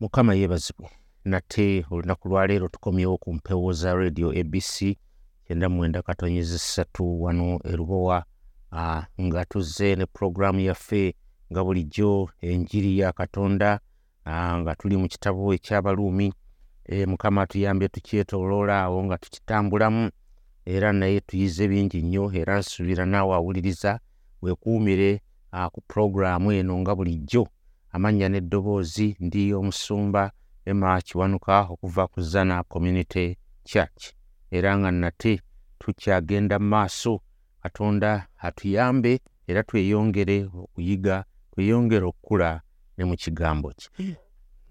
mukama yeebazibwe nate olunaku lwaleero tukomyewo ku mpewo za radio abc kyenda mwenda katonyezi ssatu wano erubowa nga tuzze ne puroguraamu yaffe nga bulijjo enjiri ya katonda nga tuli mu kitabo ekyabaluumi. E, mukama atuyambye tukyetoloola awo nga tukitambulamu era naye tuyize bingi nnyo era nsuubira naawe awuliriza weekuumire ku puroguraamu eno nga bulijjo amannya n'eddoboozi ndi omusumba emma kiwanuka okuva ku zana community church. Era nga nate tukyagenda mu maaso katonda atuyambe era tweyongere okuyiga tweyongere okukula ne mu kigambo kye.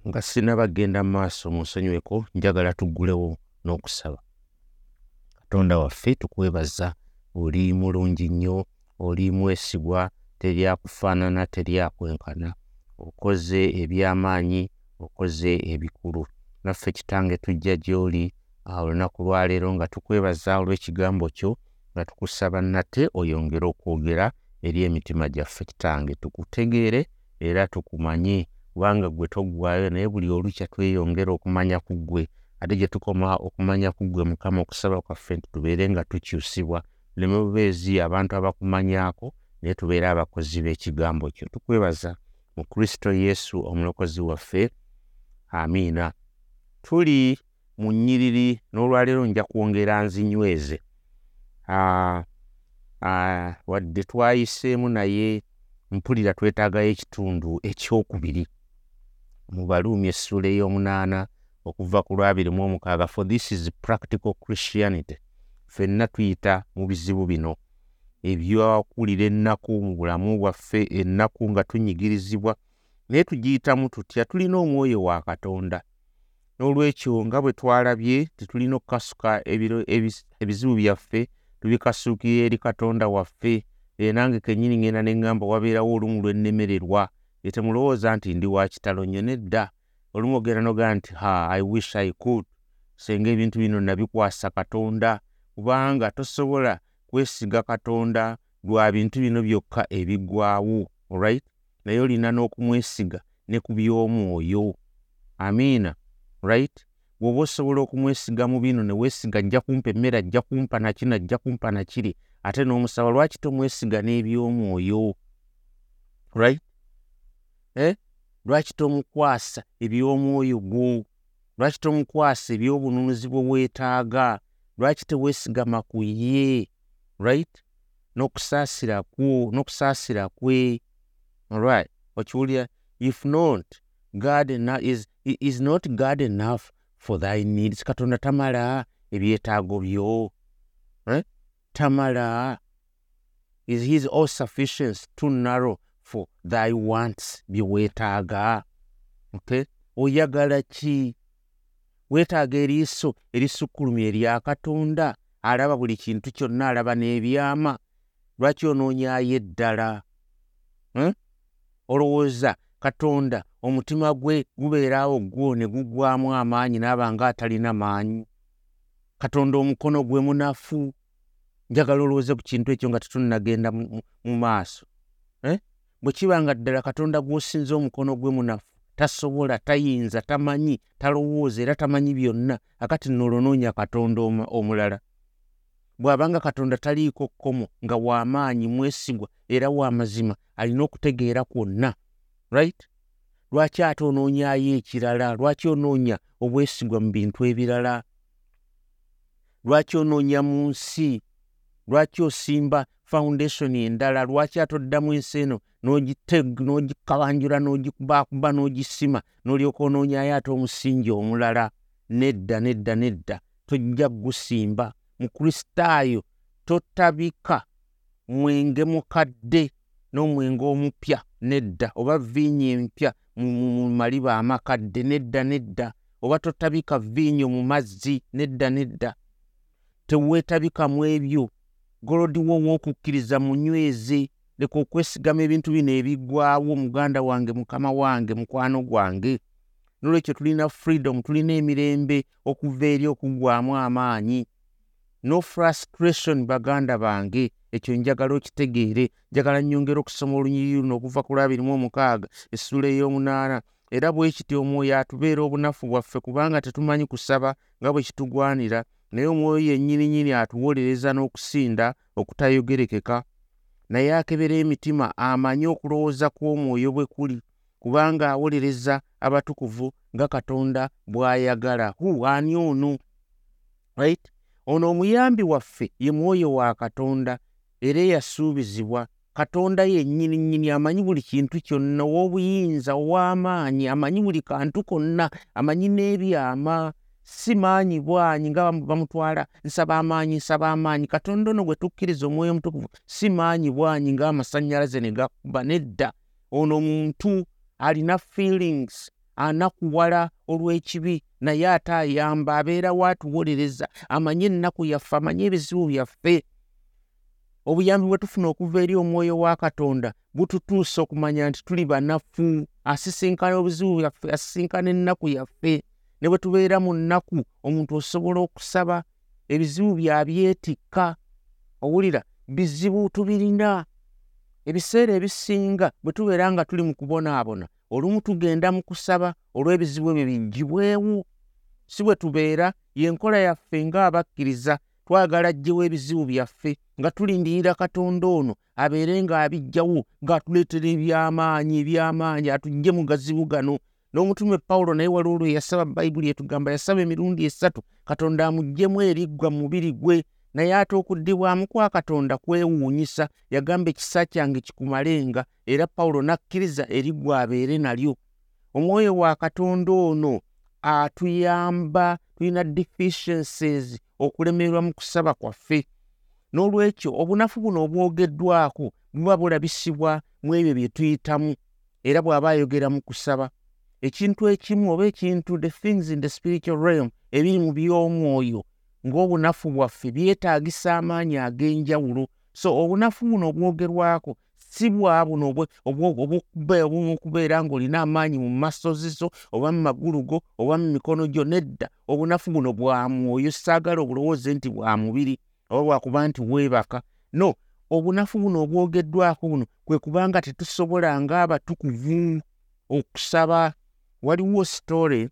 Nga sinabagenda mu maaso mu nsonyiweko njagala tuggulewo n'okusaba. Katonda waffe tukwebaza oli mulungi nnyo oli mwesigwa teryakufaanana teryakwenkana okoze ebyamaanyi okoze ebikulu. Naffe kitange tujja gy'oli olunaku lwaleero nga tukwebaza olw'ekigambo kyo nga tukusaba nate oyongere okwogera eri emitima gyaffe kitange. Tukutegeere era tukumanye kubanga gwe toggwayo naye buli olukya tweyongera okumanya ku ggwe. Ate gye tukoma okumanya ku ggwe mukama okusaba kwaffe nti tubeere nga tukyusibwa. Leme bubeezi abantu abakumanyaako naye tubeere abakozi b'ekigambo kyo. Tukwebaza mu kristo yesu omulokozi waffe. Amiina. Tuli mu nnyiriri n'olwaleero nja kwongera nzinyweze. Uh, uh, wadde twayiseemu naye mpulira twetaagayo ekitundu ekyokubiri. Mu baluumi essula ey'omunaana okuva ku lwabiri mu omukaaga for this is practical christianity. Ffenna tuyita mu bizibu bino ebyakulira ennaku mu bulamu bwaffe ennaku nga tunyigirizibwa naye tugiyitamu tutya tulina omwoyo wa katonda. N'olwekyo nga bwe twalabye tetulina okukasuka ebizibu byaffe tubikasuukira eri katonda waffe era nange kennyini ngenda ne ŋŋamba wabeerawo olumu lwe nnemererwa etemulowooza nti ndi wa kitalo nnyo nedda. Olumu ogenda nogaa nti ha i wish i could. Senga ebintu bino nabikwasa katonda kubanga tosobola kwesiga katonda lwa bintu bino byokka ebiggwawo alright naye olina n'okumwesiga ne ku by'omwoyo. Amiina right? Bw'oba osobola okumwesiga mu bino ne weesiga ajja kumpa emmere ajja kumpa nakino ajja kumpa nakiri ate n'omusaba lwaki tomwesiga n'eby'omwoyo? Right? Eh? lwaki tomukwasa eby'omwoyo gwo? Lwaki tomukwasa ebyobununuzi bwe weetaaga? Lwaki teweesigama ku ye right? N'okusaasira kwo n'okusaasira kwe. Alright okiwulira if not god is, is not god enough for thy needs. Katonda tamala ebyetaago byo eh? tamala is his all sufficiency too narrow for thy wants bye weetaaga okay? oyagala ki? Weetaaga eriiso erisukkulumya erya katonda alaba buli kintu kyonna alaba n'ebyama. Lwaki onoonyayo eddala? Hmm? olowooza katonda omutima gwe gubeeraawo gwo ne gugwamu amaanyi naaba nga atalina maanyi. Katonda omukono gwe munafu. Njagala olowooze ku kintu ekyo nga tetunnagenda mu maaso. Eh? bwe kiba nga ddala katonda gw'osinza omukono gwe munafu tasobola tayinza tamanyi talowooza era tamanyi byonna. Akati nolonoonya katonda omulala bw'abanga katonda taliiko kkomo nga w'amaanyi mwesigwa era w'amazima alina okutegeera kwonna right? Lwaki ate onoonyayo ekirala? Lwaki onoonya obwesigwa mu bintu ebirala? Lwaki onoonya mu nsi? Lwaki osimba foundation endala? Lwaki ate oddamu ensi eno n'ogikabanjula n'ogikubaakuba n'ogisima n'olyoka onoonyayo ate omusingi omulala? Nedda nedda nedda. Tojja gusimba mu kristaayo totabika mwenge mukadde n'omwenge omupya nedda oba viinyo empya mu maliba amakadde nedda nedda oba totabika viinyo mu mazzi nedda nedda. Teweetabikamu ebyo. Golodiwo ow'okukkiriza munyweze leka okwesigama ebintu bino ebiggwawo muganda wange mukama wange mukwano gwange. Nolwekyo tulina freedom tulina emirembe okuva eri okuggwamu amaanyi no frustration baganda bange. Ekyo njagala okitegeere. Njagala nnyongera okusoma olunyiriri luno okuva ku lwabiri mu omukaaga essula ey'omunaana. Era bwe kiti omwoyo atubeera obunafu bwaffe kubanga tetumanyi kusaba nga bwe kitugwanira naye omwoyo yennyininyini atuwolereza n'okusinda okutayogerekeka. Naye akebera emitima amanyi okulowooza kw'omwoyo bwe kuli kubanga awolereza abatukuvu nga katonda bw'ayagala. Hu ani ono? Right ono omuyambi waffe ye mwoyo wa katonda era eyasuubizibwa. Katonda yennyini nnyini amanyi buli kintu kyonna ow'obuyinza ow'amaanyi amanyi buli kantu konna amanyi n'ebyama. Si maanyi bwanyi nga bamutwala nsaba amaanyi nsaba amaanyi. Katonda ono gwe tukkiriza omwoyo omutukuvu si maanyi bwanyi ng'amasannyalaze ne gakuba nedda. Ono muntu alina feelings anakuwala olw'ekibi naye ate ayamba abeerawo atuwolereza amanyi ennaku yaffe amanyi ebizibu byaffe. Obuyambi bwe tufuna okuva eri omwoyo wa katonda bututuusa okumanya nti tuli banafu asisinkana obuzibu byaffe asisinkana ennaku yaffe. Ne bwe tubeera mu nnaku omuntu osobola okusaba ebizibu byabyetikka owulira bizibu tubirina. Ebiseera ebisinga bwe tubeera nga tuli mu kubonaabona olumu tugenda mu kusaba olw'ebizibu ebyo biggibwewo si bwe tubeera yenkola yaffe ng'abakkiriza. Twagala ajjewo ebizibu byaffe nga tulindirira katonda ono abeere ng'abiggyawo ng'atuleetera ebyamaanyi ebyamaanyi atuggye mu gazibu gano. N'omutume pawulo naye waliwo lwe yasaba bayibuli etugamba yasaba emirundi esatu katonda amuggyemu eriggwa mu mubiri gwe naye ate okuddibwamu kwa katonda kwewuunyisa yagamba ekisa kyange kikumalenga era pawulo n'akkiriza eriggwa abeere nalyo. Omwoyo wa katonda ono atuyamba tulina deficiencies okulemerwa mu kusaba kwaffe. N'olwekyo obunafu buno obwogeddwako buba bulabisibwa mu ebyo bye tuyitamu era bw'aba ayogera mu kusaba. Ekintu ekimu oba ekintu the things in the spiritual realm ebiri mu by'omwoyo ng'obunafu bwaffe byetaagisa amaanyi ag'enjawulo. So obunafu buno obwogerwako si bwa buno obwokubeera ng'olina amaanyi mu masozi zo oba mu magulu go oba mu mikono gyo nedda. Obunafu buno bwa mwoyo saagala obulowooze nti bwa mubiri oba bwakuba nti weebaka. No obunafu buno obwogeddwako buno kwe kubanga tetusobola ng'abatukuvu okusaba. Waliwo sitole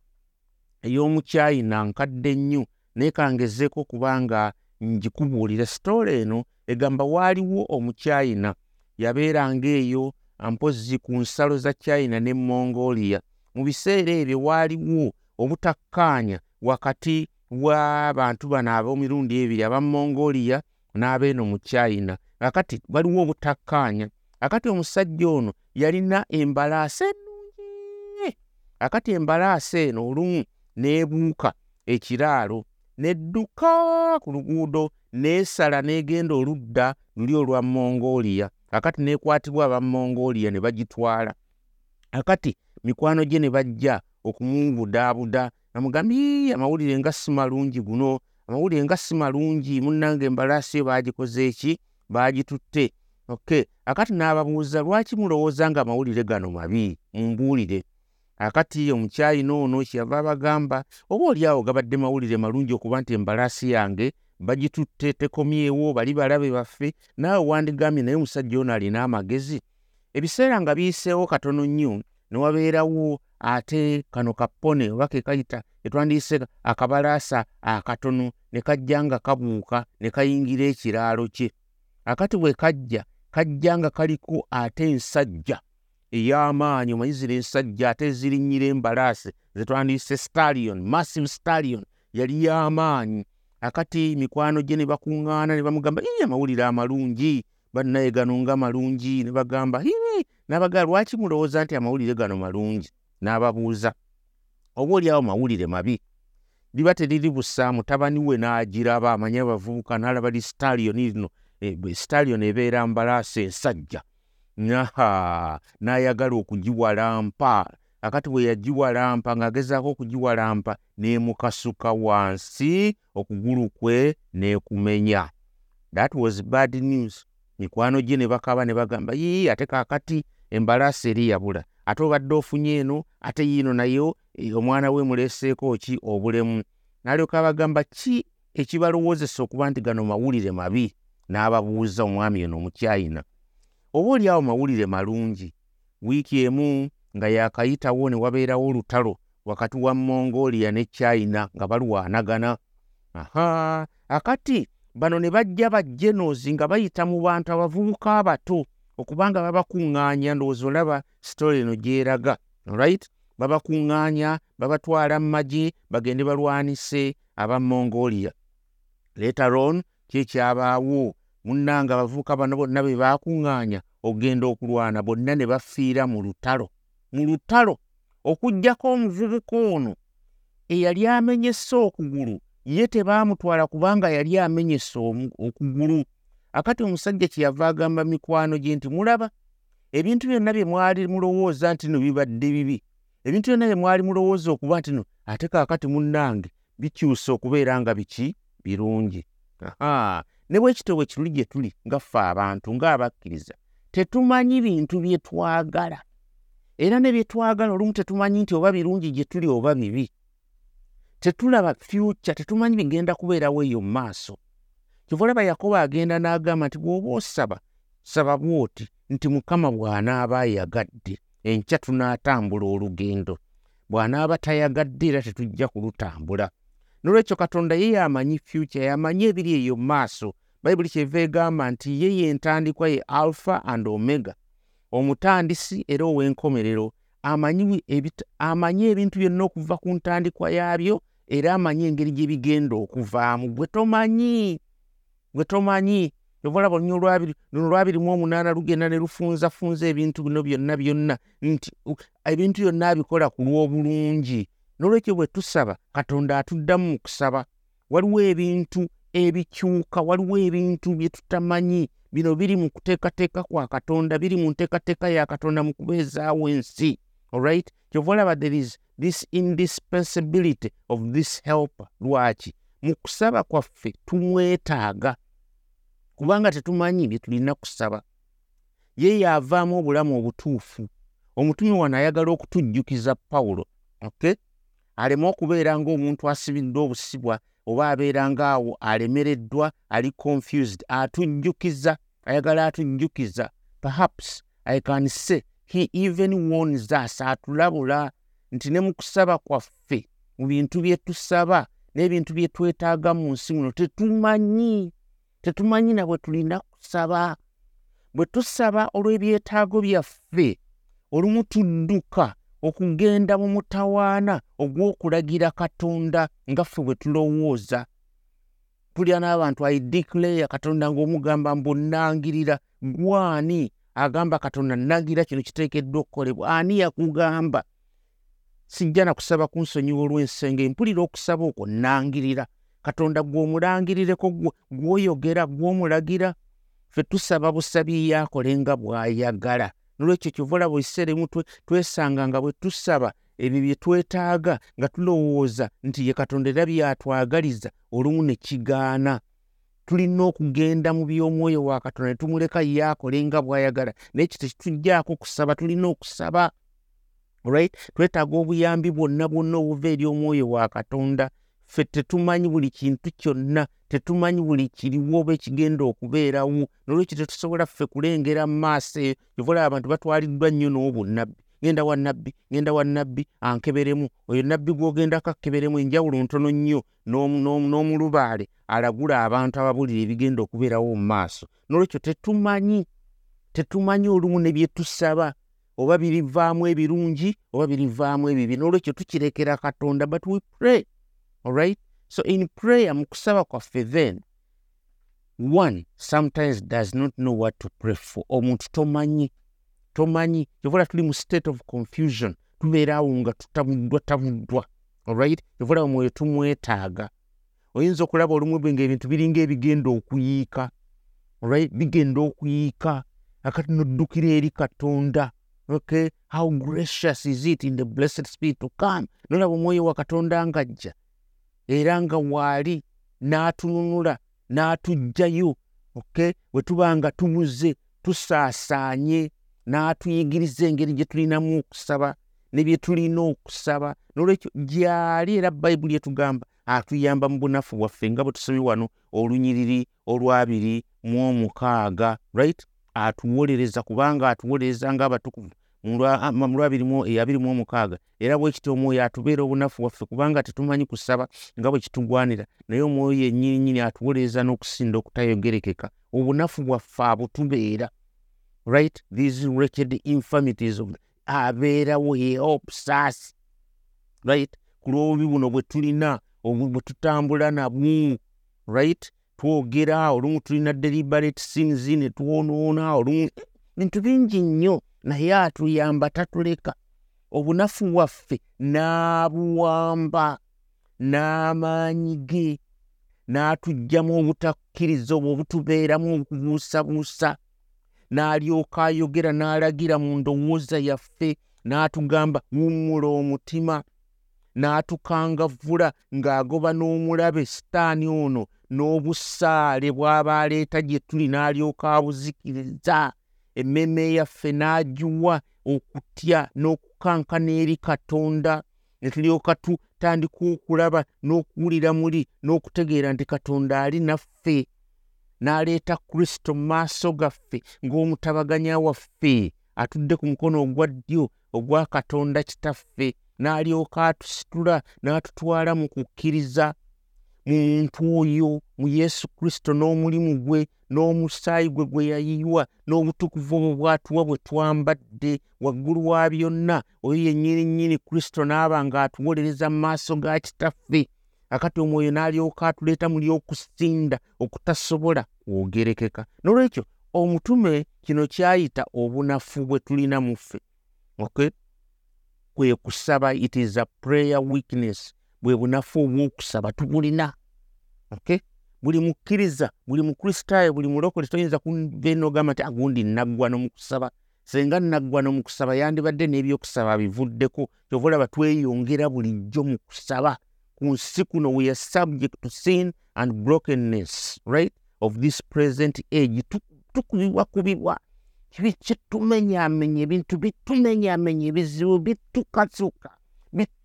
ey'omukyayina nkadde nnyo naye kangezeeko kubanga ngikubuulira sitole eno egamba waaliwo omukyayina yabeeranga eyo mpozi ku nsalo za china ne mongolia. Mu biseera ebyo waaliwo obutakkaanya wakati w'abantu bano ab'omirundi ebiri aba mongolia n'abeeno mu china. Akati waliwo obutakkaanya. Akati omusajja ono yalina embalaasi ennungi. Akati embalaasi eno olumu n'ebuuka ekiraalo nedduka ku luguudo neesala n'egenda oludda luli olwa mongolia. Akati neekwatibwa aba mongolia ne bagitwala. Akati mikwano gye ne bajja okumubudaabuda namugambi amawulire nga si malungi guno amawulire nga si malungi munnanga embalaasi yo baagikoze eki? Baagitutte. Ok akati n'ababuuza lwaki mulowooza nga amawulire gano mabi? Mumbuulire akati omukyayina ono kyeyava abagamba oba oli awo gabadde mawulire malungi okuba nti embalaasi yange bagitutte tekomyewo bali balabe baffe naawe wandigambye naye omusajja ono alina amagezi? Ebiseera nga biyiseewo katono nnyo ne wabeerawo ate kano kapone oba ke kayita etwandiyise akabalaasa akatono ne kajja nga kabuuka ne kayingira ekiraalo kye. Akati bwe kajja kajja nga kaliko ate ensajja ey'amaanyi omanyi zira ensajja ate ezirinnyira embalaasi zetwandiyise stalion massive stalion yali y'amaanyi. Akati mikwano gye ne bakuŋŋaana ne bamugamba ii amawulire amalungi. Bannaye gano nga malungi ne bagamba ii n'abagala lwaki mulowooza nti amawulire gano malungi? N'ababuuza oba oli awo mawulire mabi? Liba teriri busa mutabani we n'agiraba amanye abavubuka n'alaba li staliyoni lino staliyoni ebeera mbalaasi ensajja n'ayagala okugiwalampa akati bwe yagiwalampa ng'agezaako okugiwalampa n'emukasuka wansi okugulu kwe n'ekumenya that was bad news. Mikwano gye ne bakaba ne bagamba yii ate kaakati embalaasi eri yabula. Ate obadde ofunye eno ate yiino nayo omwana we muleeseeko ki obulemu? N'alyoka abagamba ki ekibalowoozesa okuba nti gano mawulire mabi? N'ababuuza omwami eno omukyayina oba oli awo mawulire malungi wiiki emu nga yakayitawo ne wabeerawo olutalo wakati wa mongolia ne china nga balwanagana. Aha akati bano ne bajja bajenozi nga bayita mu bantu abavubuka abato okubanga babakuŋŋaanya ndowooza olaba sitole eno gyeraga right? Babakuŋŋaanya babatwala mu magye bagende balwanise aba mongolia. Letaron kyekyabaawo munnanga abavubuka bano bonna be bakuŋŋaanya okugenda okulwana bonna ne bafiira mu lutalo. Mu lutalo okugjako omuvubuka ono eyali amenyese okugulu ye tebaamutwala kubanga yali amenyese okugulu. Akati omusajja kyeyava agamba mikwano gye nti mulaba ebintu byonna bye mwali mulowooza nti no bibadde bibi ebintu byonna bye mwali mulowooza okuba nti no ate kaakati munnange bikyusa okubeera nga biki? Birungi. Aha ne bwekityo bwe kiruli gye tuli nga ffe abantu ng'abakkiriza tetumanyi bintu bye twagala. Era ne bye twagala olumu tetumanyi nti oba birungi gye tuli oba bibi. Tetulaba fyuca tetumanyi bigenda kubeerawo eyo mu maaso. Kyova olaba yakobo agenda n'agamba nti bw'oba osaba saba bw'oti nti mukama bw'anaaba ayagadde enkya tunaatambula olugendo. Bw'anaaba tayagadde era tetujja kulutambula nolwekyo katonda ye yamanyi fyuca yamanyi ebiri eyo maaso. Bayibuli kyeva egamba nti ye yentandikwa ye alpha and omega omutandisi era ow'enkomerero. Amanyi ebintu byonna okuva ku ntandikwa yaabyo era amanyi engeri gye bigenda okuvaamu. Gwe tomanyi gwe tomanyi olunya olwabiri luno lwabiri mu omunaana lugenda ne lufunzafunza ebintu bino byonna byonna nti ebintu byonna abikola ku lw'obulungi n'olwekyo bwe tusaba katonda atuddamu mu kusaba. Waliwo ebintu ebikyuka waliwo ebintu bye tutamanyi. Bino biri mu kuteekateeka kwa katonda biri mu nteekateeka ya katonda mu kubeezaawo ensi. Alright kyova olaba there is this indispensability of this helper lwaki? Mu kusaba kwaffe tumwetaaga kubanga tetumanyi bye tulina kusaba. Ye yaavaamu obulamu obutuufu. Omutume wano ayagala okutujjukiza pawulo okay aleme okubeera ng'omuntu asibidde obusibwa oba abeera ng'awo alemereddwa ali confused atujjukiza ayagala atujjukiza perhaps i can say he even warns us atulabula nti ne mu kusaba kwaffe mu bintu bye tusaba n'ebintu bye twetaaga mu nsi muno tetumanyi tetumanyi na bwe tulina kusaba. Bwe tusaba olw'ebyetaago byaffe olumu tudduka okugenda mu mutawaana ogw'okulagira katonda nga ffe bwe tulowooza. Tulya n'abantu aideclare katonda ng'omugamba mbonnangirira gwani agamba katonda nangirira kino kiteekeddwa okukolebwa? Ani yakugamba? Sijja na kusaba kunsonyiwa olw'ensenge mpulira okusaba okwo nangirira katonda gw'omulangirireko gw'oyogera gw'omulagira. Ffe tusaba busabi yaakole nga bw'ayagala nolwekyo kyova olaba ekiseera emu twesanga nga bwe tusaba ebyo bye twetaaga nga tulowooza nti ye katonda era byatwagaliza olumu ne kigaana. Tulina okugenda mu by'omwoyo wa katonda ne tumuleka yaakole nga bw'ayagala naye kyo tekituggyako kusaba tulina okusaba right twetaaga obuyambi bwonna bwonna obuva eri omwoyo wa katonda ffe tetumanyi buli kintu kyonna tetumanyi buli kiriwo oba ekigenda okubeerawo nolwekyo tetusobola ffe kulengera mu maaso eyo. Yovaolaba abantu batwaliddwa nnyo n'obunnabbi genda wa nabbi genda wa nabbi ankeberemu. Oyo nabbi gw'ogendako akkeberemu enjawulo ntono nnyo n'omulubaale alagula abantu ababulira ebigenda okubeerawo mu maaso. Nolwekyo tetumanyi tetumanyi olumu ne bye tusaba. Oba birivaamu ebirungi oba birivaamu ebibi. N'olwekyo tukirekera katonda but we pray alright? So in prayer mu kusaba kwaffe then one sometimes does not know what to pray for. Omuntu tomanyi tomanyi kyovola tuli mu state of confusion. Tubeeraawo nga tutabuddwa tabuddwa alright? Kyovola omwoyo tumwetaaga. Oyinza okulaba olumu bwe ngaebintu biringa ebigenda okuyiika. Alright? Bigenda okuyiika. Akati noddukira eri katonda. Okay? How gracious is it in the blessed spirit to come? Nolaba omwoyo wa katonda ngajja era nga waali n'atununula n'atuggyayo okay? Bwe tuba nga tubuze tusaasaanye n'atuyigiriza engeri gye tulinamu okusaba ne bye tulina okusaba. Nolwekyo gyali era bayibuli etugamba atuyamba mu bunafu bwaffe nga bwe tusomye wano olunyiriri olwabiri mu omukaaga right? Atuwolereza kubanga atuwolereza ng'abatukuvu mu abiri mu omukaaga era bwe kiti omwoyo atubeera obunafu waffe kubanga tetumanyi kusaba nga bwe kitugwanira. Naye omwoyo yennyininyini atuwoleeza n'okusinda okutayogerekeka. Obunafu bwaffe abutubeera. Right? These wretched infirmities of abeerawo helps us right? Ku lwobubi buno bwe tulina bwe tutambula nabwo. Right? Twogera olumu tulina deliberate sins ne twonoona olumu. Bintu bingi nnyo naye atuyamba tatuleka. Obunafu bwaffe n'abuwamba n'amaanyi ge n'atuggyamu obutakkiriza obwo obutubeeramu obukubuusabuusa n'alyoka ayogera n'alagira mu ndowooza yaffe n'atugamba wummula omutima n'atukangavvula ng'agoba n'omulabe sitaani ono n'obusaale bw'aba aleeta gye tuli n'alyoka abuzikiriza emmeeme yaffe n'agiwa okutya n'okukankana eri katonda. Ne tulyoka tutandika okulaba n'okuwulira muli n'okutegeera nti katonda ali naffe n'aleeta kristo mu maaso gaffe ng'omutabaganya waffe atudde ku mukono ogwa ddyo ogwa katonda kitaffe n'alyoka atusitula n'atutwala mu kukkiriza muntu oyo mu yesu kristo n'omulimu gwe n'omusaayi gwe gwe yayiwa n'obutukuvu obwo bwatuwa bwe twambadde waggulu wa byonna. Oyo yennyini nnyini kristo n'aba ng'atuwolereza mu maaso ga kitaffe. Akati omwoyo n'alyoka atuleeta muli okusinda okutasobola kwogerekeka. N'olwekyo omutume kino kyayita obunafu bwe tulina mu ffe. Okay? kwe kusaba it is a prayer weakness bwe bunafu obwokusaba tubulina okay? buli mukkiriza buli mukristaayo buli mulokole toyinza kuva enogamba nti agundi naggwa nomukusaba senga naggwa nomukusaba yandibadde n'ebyokusaba bivuddeko kyova olaba tweyongera bulijjo mu kusaba ku nsi kuno we are subject to sin and brokenness right of this present age. Tukubibwa kubibwa kyetumenyamenya ebintu bitumenyamenya ebizibu bitukasuka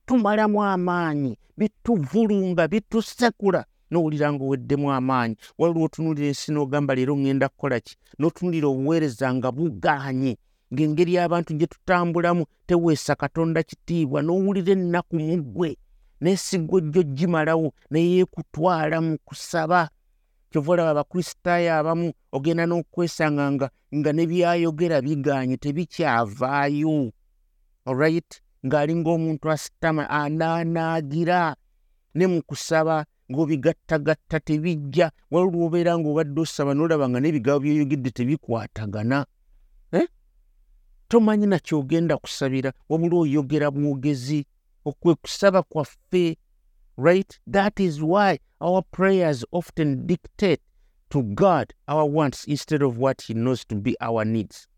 bitumalamu amaanyi bituvulunga bitusekula. Nowulira nga oweddemu amaanyi waliwo otunulira ensi n'ogamba leero ŋŋenda kukola ki? N'otunulira obuweereza nga buganye ng'engeri abantu gye tutambulamu teweesa katonda kitiibwa n'owulira ennaku mu ggwe n'esigo jjo gimalawo neyeekutwala mu kusaba. Kyova olaba abakristaayo abamu ogenda n'okwesanga nga ne byayogera biganye tebikyavaayo. Olright ng'ali ng'omuntu asitama anaanaagira ne mu kusaba ng'obigattagatta tebijja waliwo obeera ng'obadde osaba n'olaba nga n'ebigabo byoyogedde tebikwatagana eh? tomanyi nakyogenda kusabira wabula oyogera mwogezi okwe kusaba kwaffe right? That is why our prayers often dictate to God our wants instead of what He knows to be our needs.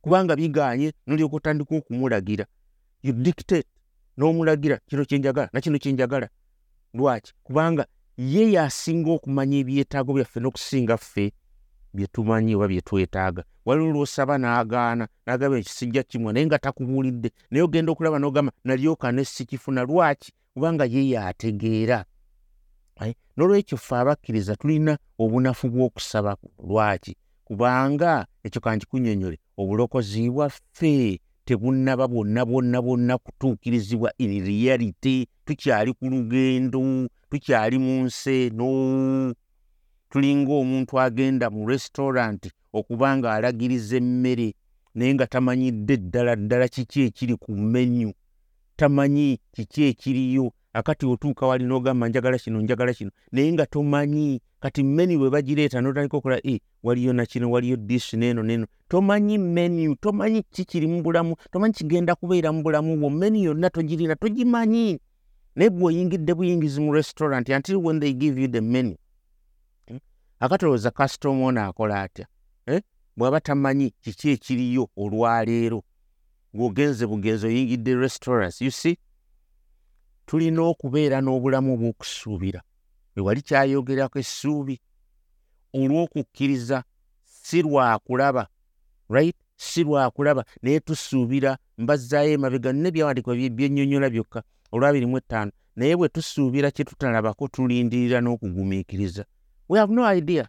kubanga biganye nolyoka otandika okumulagira you dictate. N'omulagira kino kyenjagala nakino kyenjagala lwaki? Kubanga ye yasinga okumanya ebyetaago byaffe n'okusinga ffe byetumanyi oba byetwetaaga waliwo lwosaba n'agaana n'agamba ekisijja kimwe naye nga takubuulidde. Naye ogenda okulaba n'ogamba nalyoka ne sikifuna lwaki? Kubanga ye yategeera. N'olwekyo ffe abakkiriza tulina obunafu bw'okusaba. Lwaki? Kubanga ekyo kankikunyonyole obulokozi bwaffe tebunnaba bwonna bwonna bwonna kutuukirizibwa in reality. Tukyali ku lugendo tukyali mu nsi eno. Tulinga omuntu agenda mu restauranti okuba nga alagiriza emmere naye nga tamanyidde ddala ddala kiki ekiri ku menyu tamanyi kiki ekiriyo akati otuuka wali n'ogamba njagala kino njagala kino naye nga tomanyi kati meni bwe bagireeta notandika okola e waliyo nakino waliyo disi neeno neeno tomanyi menu tomanyi kikiri mu bulamu tomanyi kigenda kubeera mu bulamu bwo meni yonna togirina togimanyi naye bwe oyingidde buyingizi mu restaurant until when they give you the menu hmm? akatolooza kasitoma ono akola atya eh? bw'aba tamanyi kiki ekiriyo olwaleero ng'ogenze bugenzi oyingidde restaurants you see tulina okubeera n'obulamu obw'okusuubira. Ewali kyayogerako essuubi olw'okukkiriza si lwakulaba right? Si lwakulaba naye tusuubira mbazzaayo emabega nne byawandiikwa byennyonnyola byokka olwabirimu ettaano naye bwe tusuubira kye tutalabako tulindirira n'okugumiikiriza. We have no idea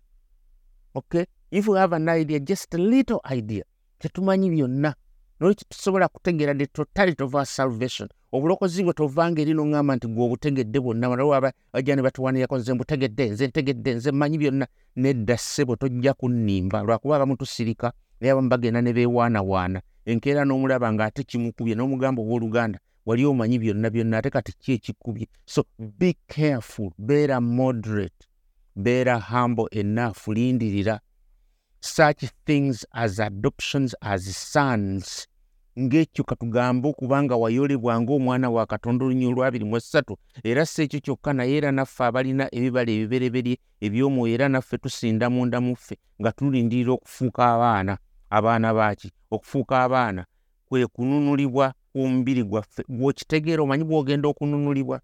okay? If we have an idea just a little idea tetumanyi byonna nolwekyo tusobola kutegeera the totality of our salvation. Obulokozi bwe tovanga eri noŋŋamba nti gwe obutegedde bwonna waliwo bajja ne batuwanirako nze mbutegedde nze ntegedde nze mmanyi byonna. Nedda ssebo tojja kunnimba lwakuba abamu tusirika naye abamu bagenda ne beewaanawaana. Enkeera n'omulaba ng'ate kimukubye n'omugamba owooluganda wali omanyi byonna byonna ate kati ki ekikubye? So be careful beera moderate beera humble enough lindirira such things as adoptions as sons. Ng'ekyo katugambe okubanga wayolebwa ng'omwana wa katonda olunyi olwabiri mu essatu era si ekyo kyokka naye era naffe abalina ebibala ebibereberye eby'omwoyo era naffe tusinda munda muffe nga tulindirira okufuuka abaana abaana baaki okufuuka abaana kwe kununulibwa kw'omubiri gwaffe. Gwokitegeera omanyi bw'ogenda okununulibwa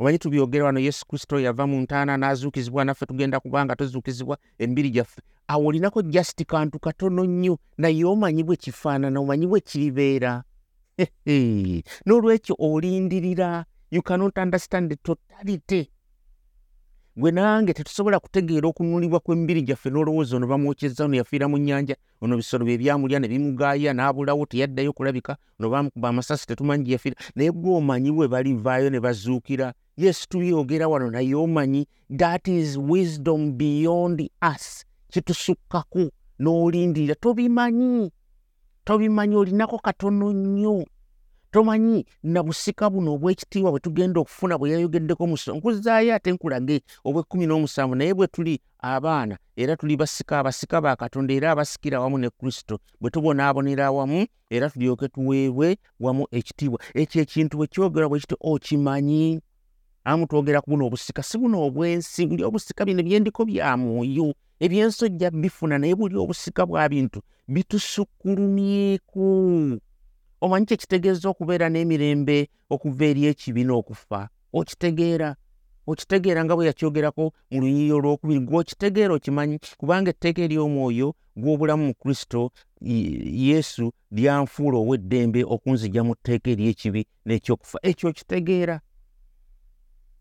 omanyi tubyogera wano yesu kristo yava mu ntaana n'azuukizibwa naffe tugenda kubanga tuzuukizibwa emibiri gyaffe. Awo olinako just kantu katono nnyo naye omanyi bwe kifaanana omanyi bwe kiribeera. N'olwekyo olindirira. You cannot understand the totality gwe nange tetusobola kutegeera okununulibwa kw'emibiri gyaffe n'olowooza ono bamwokyeza ono yafiira mu nnyanja ono bisolo bye byamulya ne bimugaaya n'abulawo teyaddayo kulabika ono bamukuba amasasi tetumanyi gye yafiira naye gwe omanyi bwe balivaayo ne bazuukira. Yesu tubyogera wano naye omanyi that is wisdom beyond us. Kitusukkako n'olindirira tobimanyi tobimanyi olinako katono nnyo tomanyi nabusika buno obwekitiibwa bwe tugenda okufuna bwe yayogeddeko muso nkuzaayo ate nkulage obwekkumi n'omusanvu naye bwe tuli abaana era tuli basika abasika ba katonda era abasikira awamu ne kristo bwe tubonaabonera awamu era tulyoke tuweebwe wamu ekitiibwa. Ekyo ekintu bwe kyogerwa bwe kiti okimanyi? Amu twogera ku buno obusika si buno obwensi buli obusika bino byendiko bya mwoyo ebyensojja bifuna naye buli obusika bwa bintu bitusukkulumyeku omanyi kyekitegeeza okubeera n'emirembe okuva eri ekibi n'okufa? Okitegeera okitegeera nga bwe yakyogerako mu luyiyo olwokubiri gweokitegeera okimanyi? Kubanga etteeka ery'omwoyo gw'obulamu mu kristo yesu lyanfuula ow'eddembe okunzija mu tteeka ery'ekibi n'ekyokufa. Ekyo okitegeera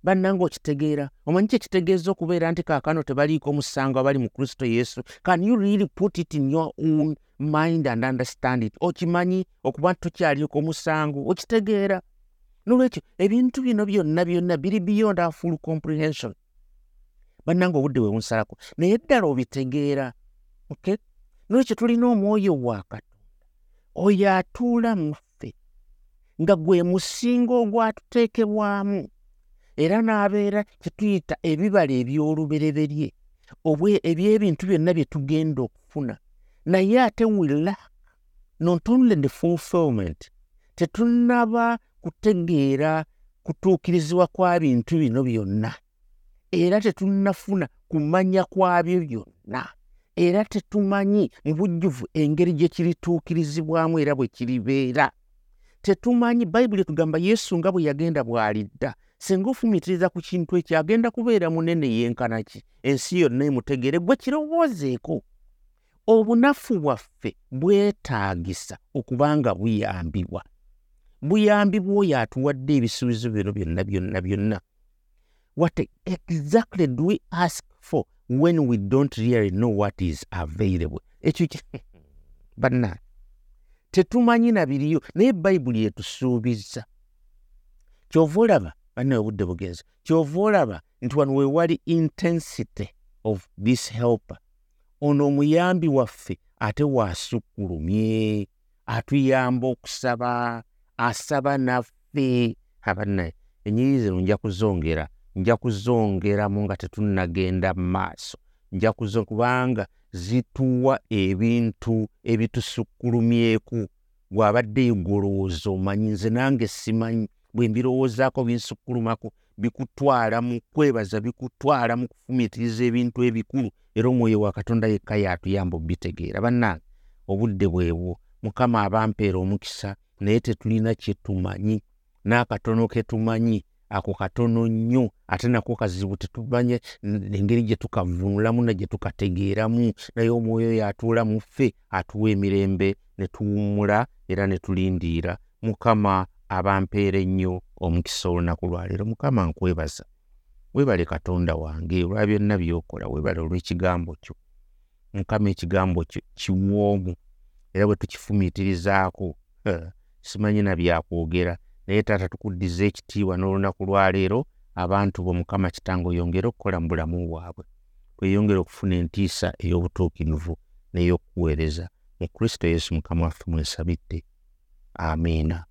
bannanga okitegeera. Omanyi kyekitegeeza okubeera nti kaakano tebaliiko omusango abali mu kristo yesu? Can you really put it in your own mind and understand it? Okimanyi okuba nti tokyaliko omusango okitegeera. Nolwekyo ebintu bino byonna byonna biri beyond our full comprehension. Bannanga obudde bwe bunsalako. Naye ddala obitegeera okay? Nolwekyo tulina omwoyo wa katonda oyo atuula mu ffe nga gwe musingo ogwatuteekebwamu era n'abeera kyetuyita ebibala eby'olubereberye ebyebintu byonna bye tugenda okufuna. Naye ate wila not only the fulfillment tetunaba kutegeera kutuukirizibwa kwa bintu bino byonna. Era tetunnafuna kumanya kwabyo byonna. Era tetumanyi mu bujjuvu engeri gye kirituukirizibwamu era bwe kiribeera. Tetumanyi bayibuli etugamba yesu nga bwe yagenda bw'alidda singa ofumitiriza ku kintu ekyo agenda kubeera munene yenkanaki ensi yonna emutegere gwe kirowoozeeko. Obunafu bwaffe bwetaagisa okubanga buyambibwa. Buyambibwa oyo atuwadde ebisuubizo bino byonna byonna byonna. What exactly do we ask for when we don't really know what is available? Ekyo banna tetumanyi nabiriyo naye bayibuli etusuubiza kyova olaba banne obudde bugenzi kyova olaba nti wano wewali intensity of this helper. Ono omuyambi waffe ate waasukkulumye atuyamba okusaba asaba naffe. Abannaye enyiri zino nja kuzongera nja kuzongeramu nga tetunnagenda mu maaso nja kuzo kubanga zituwa ebintu ebitusukkulumyeku bw'abaddeyo gwolowooza omanyi nze nange simanyi bwe mbirowoozaako binsukkulumako bikutwala mu kwebaza bikutwala mu kufumitiriza ebintu ebikulu era omwoyo wa katonda yekka yaatuyamba obitegeera bannange obudde bwebwo. Mukama abampeera omukisa naye tetulina kyetumanyi n'akatono ketumanyi ako katono nnyo ate nako kazibu tetumanye engeri gye tukavunulamu na gye tukategeeramu. Naye omwoyo yatuula mu ffe atuwa emirembe ne tuwummula era ne tulindiira. Mukama abampeera ennyo omukisa olunaku lwaleero mukama nkwebaza weebale katonda wange olwa byonna byokola weebale olw'ekigambo kyo. Mukama ekigambo kyo kiwoomu era bwe tukifumiitirizaako simanyi na byakwogera. Naye taata tukuddiza ekitiibwa n'olunaku lwaleero abantu bo mukama kitange oyongere okukola mu bulamu bwabwe. Weyongere okufuna entiisa ey'obutuukirivu n'ey'okuweereza mu kristo yesu mukama waffe mwesabidde. Amiina